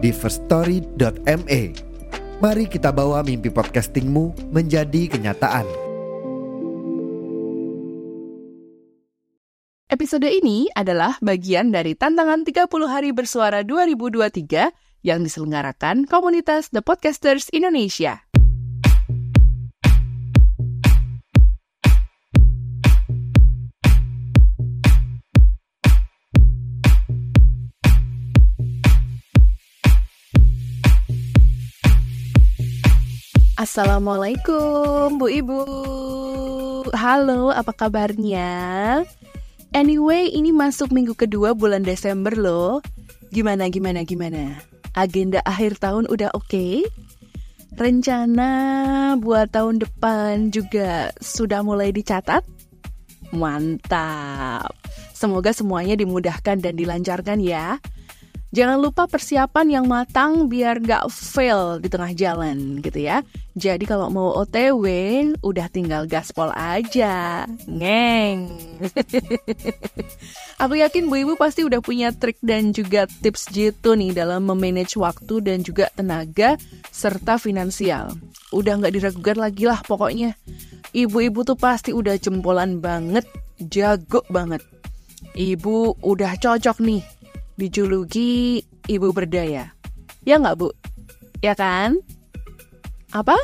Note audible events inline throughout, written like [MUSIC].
di firststory.me. Mari kita bawa mimpi podcastingmu menjadi kenyataan. Episode ini adalah bagian dari tantangan 30 hari bersuara 2023 yang diselenggarakan komunitas The Podcasters Indonesia. Assalamualaikum Bu Ibu. Halo apa kabarnya? Anyway ini masuk minggu kedua bulan Desember loh. Gimana gimana gimana? Agenda akhir tahun udah oke? Okay? Rencana buat tahun depan juga sudah mulai dicatat? Mantap. Semoga semuanya dimudahkan dan dilancarkan ya Jangan lupa persiapan yang matang biar gak fail di tengah jalan gitu ya. Jadi kalau mau OTW, udah tinggal gaspol aja. Ngeng. [LAUGHS] Aku yakin Bu Ibu pasti udah punya trik dan juga tips jitu nih dalam memanage waktu dan juga tenaga serta finansial. Udah gak diragukan lagi lah pokoknya. Ibu-ibu tuh pasti udah jempolan banget, jago banget. Ibu udah cocok nih dijuluki ibu berdaya. Ya nggak, Bu? Ya kan? Apa?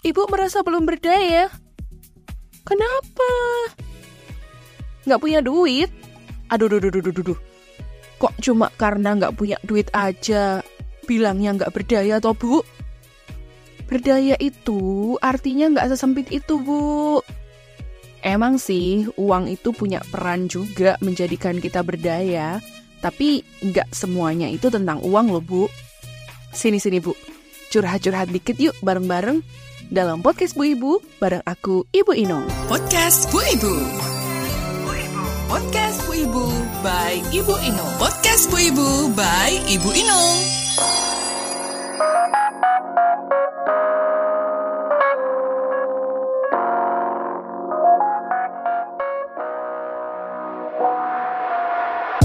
Ibu merasa belum berdaya? Kenapa? Nggak punya duit? Aduh, duh, duh, duh, duh, duh. Kok cuma karena nggak punya duit aja bilangnya nggak berdaya toh, Bu? Berdaya itu artinya nggak sesempit itu, Bu. Emang sih, uang itu punya peran juga menjadikan kita berdaya, tapi nggak semuanya itu tentang uang loh, Bu. Sini-sini, Bu. Curhat-curhat dikit yuk bareng-bareng dalam podcast Bu Ibu bareng aku, Ibu Ino. Podcast Bu Ibu. Podcast Bu Ibu by Ibu Ino. Podcast Bu Ibu by Ibu Ino.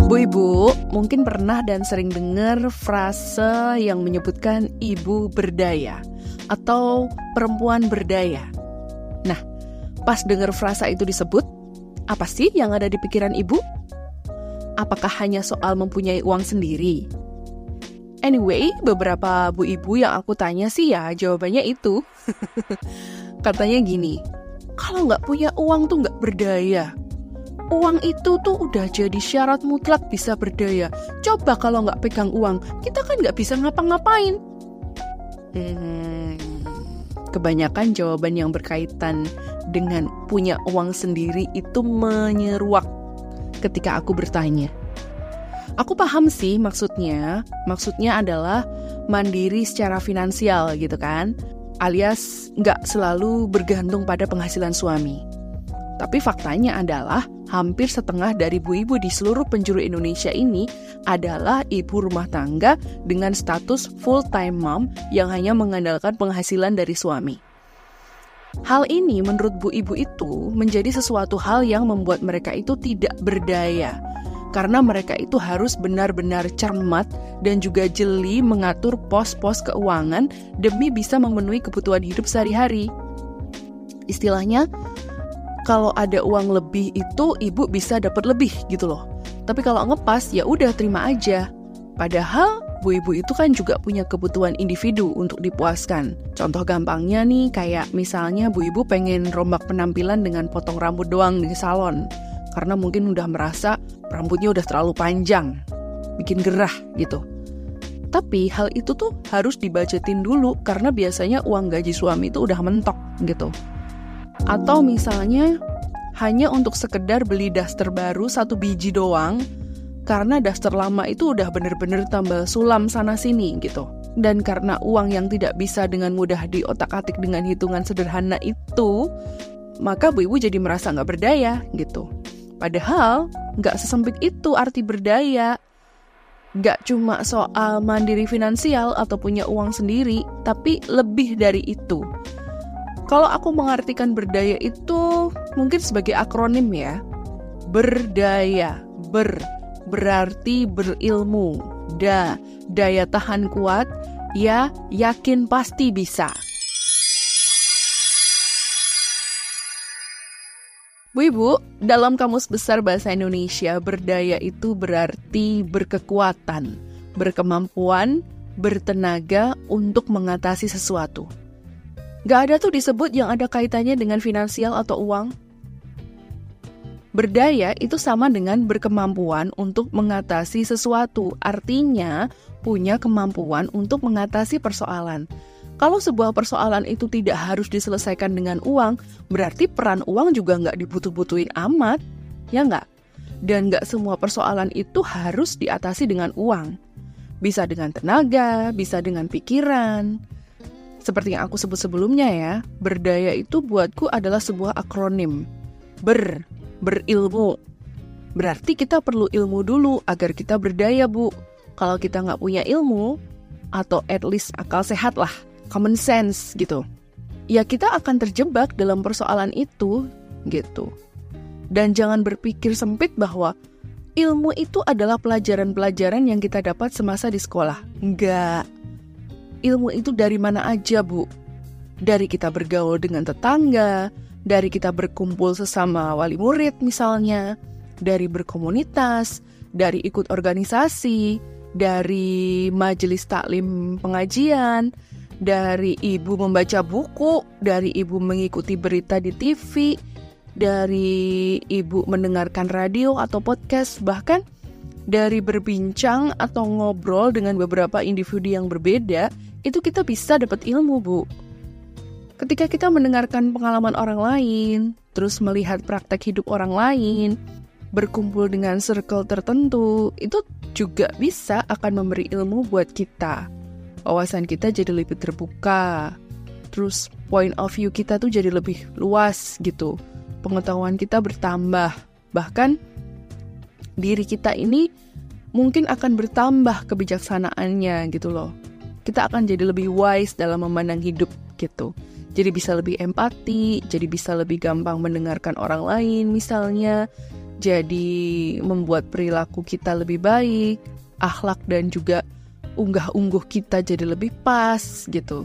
Bu Ibu, mungkin pernah dan sering dengar frase yang menyebutkan ibu berdaya atau perempuan berdaya. Nah, pas dengar frasa itu disebut, apa sih yang ada di pikiran ibu? Apakah hanya soal mempunyai uang sendiri? Anyway, beberapa bu ibu yang aku tanya sih ya jawabannya itu. [LAUGHS] Katanya gini, kalau nggak punya uang tuh nggak berdaya uang itu tuh udah jadi syarat mutlak bisa berdaya. Coba kalau nggak pegang uang, kita kan nggak bisa ngapa-ngapain. Hmm, kebanyakan jawaban yang berkaitan dengan punya uang sendiri itu menyeruak ketika aku bertanya. Aku paham sih maksudnya. Maksudnya adalah mandiri secara finansial gitu kan. Alias nggak selalu bergantung pada penghasilan suami. Tapi faktanya adalah hampir setengah dari ibu-ibu di seluruh penjuru Indonesia ini adalah ibu rumah tangga dengan status full-time mom yang hanya mengandalkan penghasilan dari suami. Hal ini menurut bu ibu itu menjadi sesuatu hal yang membuat mereka itu tidak berdaya. Karena mereka itu harus benar-benar cermat dan juga jeli mengatur pos-pos keuangan demi bisa memenuhi kebutuhan hidup sehari-hari. Istilahnya, kalau ada uang lebih itu ibu bisa dapat lebih gitu loh. Tapi kalau ngepas ya udah terima aja. Padahal bu ibu itu kan juga punya kebutuhan individu untuk dipuaskan. Contoh gampangnya nih kayak misalnya bu ibu pengen rombak penampilan dengan potong rambut doang di salon. Karena mungkin udah merasa rambutnya udah terlalu panjang. Bikin gerah gitu. Tapi hal itu tuh harus dibajetin dulu karena biasanya uang gaji suami itu udah mentok gitu. Atau misalnya hanya untuk sekedar beli daster baru satu biji doang, karena daster lama itu udah bener-bener tambal sulam sana-sini gitu. Dan karena uang yang tidak bisa dengan mudah diotak-atik dengan hitungan sederhana itu, maka Bu Ibu jadi merasa nggak berdaya gitu. Padahal nggak sesempit itu arti berdaya. Nggak cuma soal mandiri finansial atau punya uang sendiri, tapi lebih dari itu. Kalau aku mengartikan berdaya itu mungkin sebagai akronim ya. Berdaya, ber berarti berilmu. Da, daya tahan kuat, ya yakin pasti bisa. Bu Ibu, dalam Kamus Besar Bahasa Indonesia, berdaya itu berarti berkekuatan, berkemampuan, bertenaga untuk mengatasi sesuatu. Gak ada tuh disebut yang ada kaitannya dengan finansial atau uang. Berdaya itu sama dengan berkemampuan untuk mengatasi sesuatu, artinya punya kemampuan untuk mengatasi persoalan. Kalau sebuah persoalan itu tidak harus diselesaikan dengan uang, berarti peran uang juga nggak dibutuh-butuhin amat, ya nggak? Dan nggak semua persoalan itu harus diatasi dengan uang. Bisa dengan tenaga, bisa dengan pikiran. Seperti yang aku sebut sebelumnya ya, berdaya itu buatku adalah sebuah akronim. Ber berilmu. Berarti kita perlu ilmu dulu agar kita berdaya, Bu. Kalau kita nggak punya ilmu, atau at least akal sehat lah, common sense gitu, ya kita akan terjebak dalam persoalan itu gitu. Dan jangan berpikir sempit bahwa ilmu itu adalah pelajaran-pelajaran yang kita dapat semasa di sekolah. Enggak. Ilmu itu dari mana aja, Bu? Dari kita bergaul dengan tetangga, dari kita berkumpul sesama wali murid misalnya, dari berkomunitas, dari ikut organisasi, dari majelis taklim pengajian, dari ibu membaca buku, dari ibu mengikuti berita di TV, dari ibu mendengarkan radio atau podcast, bahkan dari berbincang atau ngobrol dengan beberapa individu yang berbeda, itu kita bisa dapat ilmu, Bu. Ketika kita mendengarkan pengalaman orang lain, terus melihat praktek hidup orang lain, berkumpul dengan circle tertentu, itu juga bisa akan memberi ilmu buat kita. Wawasan kita jadi lebih terbuka. Terus point of view kita tuh jadi lebih luas gitu. Pengetahuan kita bertambah. Bahkan diri kita ini mungkin akan bertambah kebijaksanaannya gitu loh. Kita akan jadi lebih wise dalam memandang hidup gitu jadi bisa lebih empati, jadi bisa lebih gampang mendengarkan orang lain misalnya, jadi membuat perilaku kita lebih baik, akhlak dan juga unggah-ungguh kita jadi lebih pas gitu.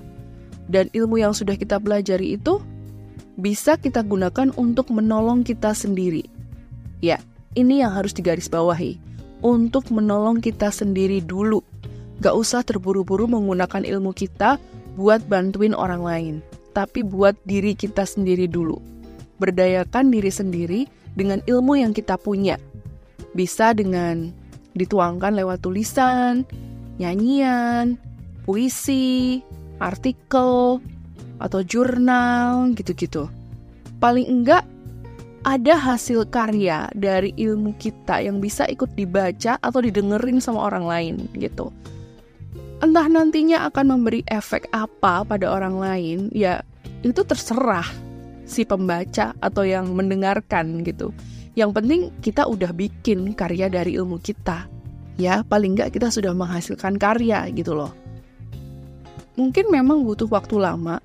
Dan ilmu yang sudah kita pelajari itu bisa kita gunakan untuk menolong kita sendiri. Ya, ini yang harus digarisbawahi. Untuk menolong kita sendiri dulu. Gak usah terburu-buru menggunakan ilmu kita buat bantuin orang lain tapi buat diri kita sendiri dulu. Berdayakan diri sendiri dengan ilmu yang kita punya. Bisa dengan dituangkan lewat tulisan, nyanyian, puisi, artikel, atau jurnal, gitu-gitu. Paling enggak ada hasil karya dari ilmu kita yang bisa ikut dibaca atau didengerin sama orang lain gitu entah nantinya akan memberi efek apa pada orang lain, ya itu terserah si pembaca atau yang mendengarkan gitu. Yang penting kita udah bikin karya dari ilmu kita. Ya, paling nggak kita sudah menghasilkan karya gitu loh. Mungkin memang butuh waktu lama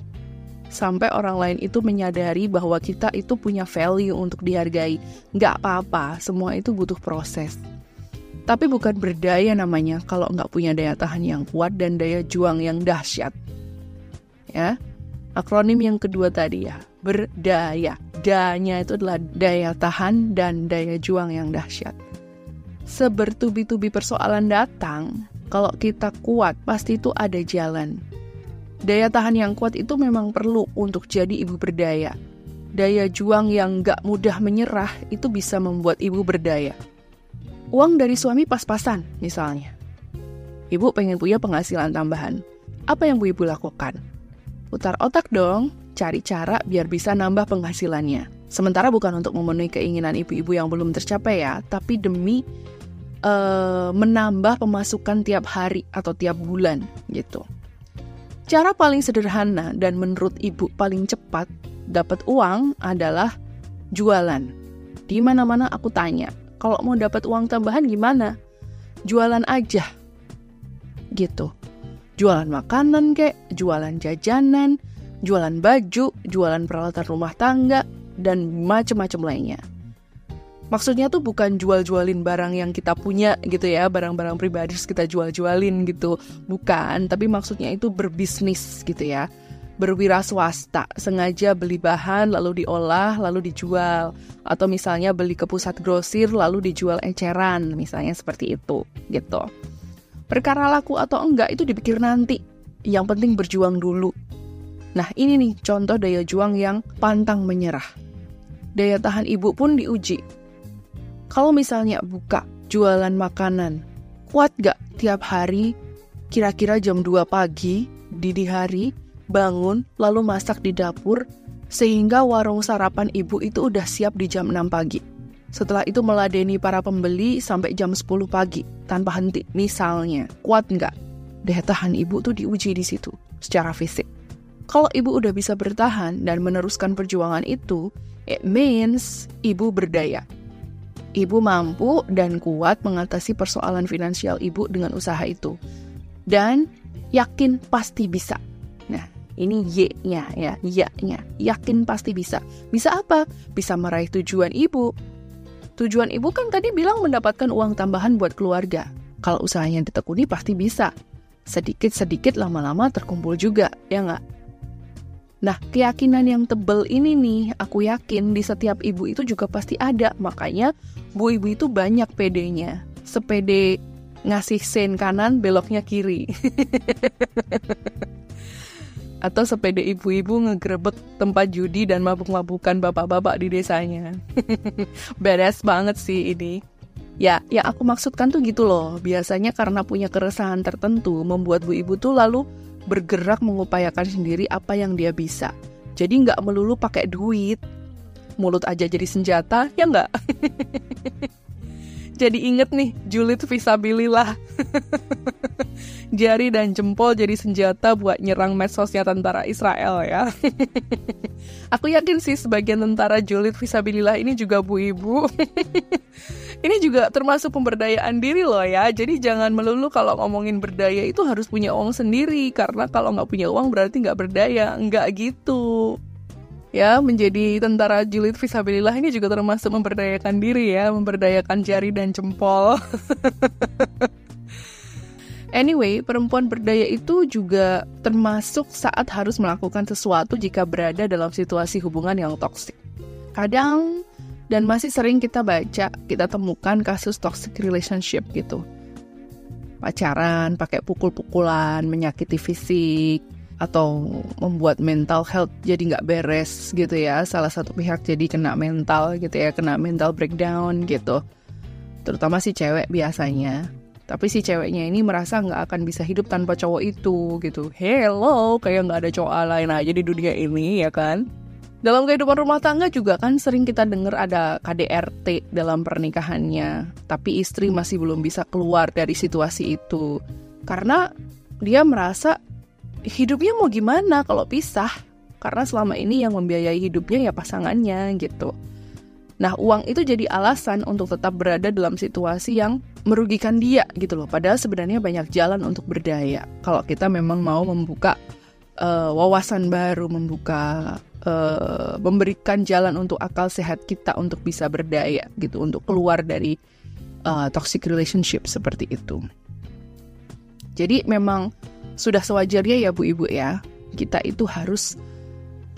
sampai orang lain itu menyadari bahwa kita itu punya value untuk dihargai. Nggak apa-apa, semua itu butuh proses. Tapi bukan berdaya namanya kalau nggak punya daya tahan yang kuat dan daya juang yang dahsyat. Ya, akronim yang kedua tadi ya, berdaya. Danya itu adalah daya tahan dan daya juang yang dahsyat. Sebertubi-tubi persoalan datang, kalau kita kuat pasti itu ada jalan. Daya tahan yang kuat itu memang perlu untuk jadi ibu berdaya. Daya juang yang gak mudah menyerah itu bisa membuat ibu berdaya uang dari suami pas-pasan misalnya. Ibu pengen punya penghasilan tambahan. Apa yang Bu Ibu lakukan? Putar otak dong, cari cara biar bisa nambah penghasilannya. Sementara bukan untuk memenuhi keinginan ibu-ibu yang belum tercapai ya, tapi demi uh, menambah pemasukan tiap hari atau tiap bulan gitu. Cara paling sederhana dan menurut ibu paling cepat dapat uang adalah jualan. Di mana-mana aku tanya, kalau mau dapat uang tambahan gimana? Jualan aja. Gitu. Jualan makanan kek, jualan jajanan, jualan baju, jualan peralatan rumah tangga, dan macam-macam lainnya. Maksudnya tuh bukan jual-jualin barang yang kita punya gitu ya, barang-barang pribadi kita jual-jualin gitu. Bukan, tapi maksudnya itu berbisnis gitu ya. Berwira swasta, sengaja beli bahan lalu diolah lalu dijual. Atau misalnya beli ke pusat grosir lalu dijual eceran, misalnya seperti itu gitu. Perkara laku atau enggak itu dipikir nanti. Yang penting berjuang dulu. Nah ini nih contoh daya juang yang pantang menyerah. Daya tahan ibu pun diuji kalau misalnya buka jualan makanan, kuat gak tiap hari kira-kira jam 2 pagi, dini hari, bangun, lalu masak di dapur, sehingga warung sarapan ibu itu udah siap di jam 6 pagi. Setelah itu meladeni para pembeli sampai jam 10 pagi, tanpa henti. Misalnya, kuat nggak? Daya tahan ibu tuh diuji di situ, secara fisik. Kalau ibu udah bisa bertahan dan meneruskan perjuangan itu, it means ibu berdaya. Ibu mampu dan kuat mengatasi persoalan finansial ibu dengan usaha itu. Dan yakin pasti bisa. Nah, ini Y-nya ya, Y-nya. Yakin pasti bisa. Bisa apa? Bisa meraih tujuan ibu. Tujuan ibu kan tadi bilang mendapatkan uang tambahan buat keluarga. Kalau usahanya ditekuni pasti bisa. Sedikit-sedikit lama-lama terkumpul juga, ya nggak? Nah, keyakinan yang tebel ini nih, aku yakin di setiap ibu itu juga pasti ada. Makanya, bu ibu itu banyak pedenya. Sepede ngasih sen kanan, beloknya kiri. [LAUGHS] Atau sepede ibu-ibu ngegerebek tempat judi dan mabuk-mabukan bapak-bapak di desanya. [LAUGHS] Beres banget sih ini. Ya, yang aku maksudkan tuh gitu loh. Biasanya karena punya keresahan tertentu, membuat bu ibu tuh lalu bergerak mengupayakan sendiri apa yang dia bisa. Jadi nggak melulu pakai duit. Mulut aja jadi senjata, ya nggak? [LAUGHS] jadi inget nih, julid visabilillah. [LAUGHS] Jari dan jempol jadi senjata buat nyerang medsosnya tentara Israel ya. [LAUGHS] Aku yakin sih sebagian tentara julid visabilillah ini juga bu ibu. [LAUGHS] ini juga termasuk pemberdayaan diri loh ya. Jadi jangan melulu kalau ngomongin berdaya itu harus punya uang sendiri karena kalau nggak punya uang berarti nggak berdaya. Nggak gitu. Ya, menjadi tentara julid visabilillah ini juga termasuk memberdayakan diri ya, memberdayakan jari dan jempol. [LAUGHS] Anyway, perempuan berdaya itu juga termasuk saat harus melakukan sesuatu jika berada dalam situasi hubungan yang toksik. Kadang dan masih sering kita baca, kita temukan kasus toxic relationship gitu. Pacaran, pakai pukul-pukulan, menyakiti fisik, atau membuat mental health jadi nggak beres gitu ya. Salah satu pihak jadi kena mental gitu ya, kena mental breakdown gitu. Terutama si cewek biasanya. Tapi si ceweknya ini merasa nggak akan bisa hidup tanpa cowok itu gitu. Hello, kayak nggak ada cowok lain aja di dunia ini ya kan? Dalam kehidupan rumah tangga juga kan sering kita dengar ada KDRT dalam pernikahannya, tapi istri masih belum bisa keluar dari situasi itu. Karena dia merasa hidupnya mau gimana kalau pisah? Karena selama ini yang membiayai hidupnya ya pasangannya gitu. Nah, uang itu jadi alasan untuk tetap berada dalam situasi yang merugikan dia gitu loh. Padahal sebenarnya banyak jalan untuk berdaya. Kalau kita memang mau membuka uh, wawasan baru, membuka uh, memberikan jalan untuk akal sehat kita untuk bisa berdaya gitu untuk keluar dari uh, toxic relationship seperti itu. Jadi memang sudah sewajarnya ya Bu Ibu ya, kita itu harus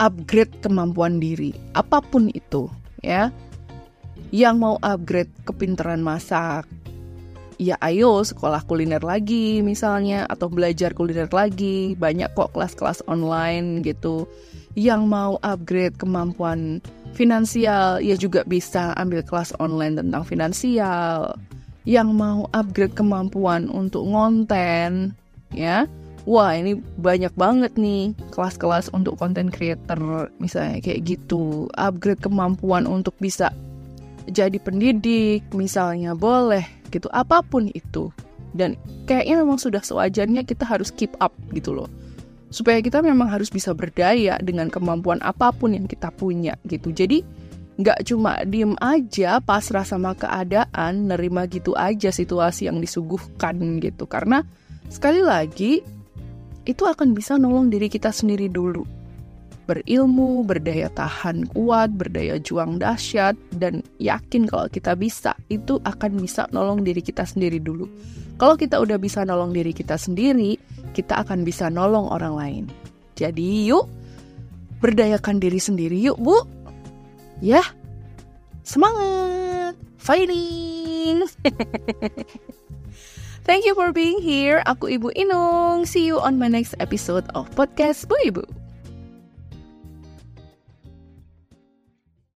upgrade kemampuan diri apa pun itu ya. Yang mau upgrade kepintaran masak, ya ayo sekolah kuliner lagi misalnya atau belajar kuliner lagi banyak kok kelas-kelas online gitu yang mau upgrade kemampuan finansial, ya juga bisa ambil kelas online tentang finansial. Yang mau upgrade kemampuan untuk ngonten, ya. Wah, ini banyak banget nih kelas-kelas untuk content creator misalnya kayak gitu. Upgrade kemampuan untuk bisa jadi pendidik misalnya boleh gitu apa pun itu. Dan kayaknya memang sudah sewajarnya kita harus keep up gitu loh. Supaya kita memang harus bisa berdaya dengan kemampuan apa pun yang kita punya gitu. Jadi nggak cuma diem aja pasrah sama keadaan nerima gitu aja situasi yang disuguhkan gitu. Karena sekali lagi itu akan bisa nolong diri kita sendiri dulu berilmu, berdaya tahan kuat, berdaya juang dahsyat, dan yakin kalau kita bisa, itu akan bisa nolong diri kita sendiri dulu. Kalau kita udah bisa nolong diri kita sendiri, kita akan bisa nolong orang lain. Jadi yuk, berdayakan diri sendiri yuk bu. Ya, semangat, fighting. [LAUGHS] Thank you for being here. Aku Ibu Inung. See you on my next episode of podcast Bu Ibu.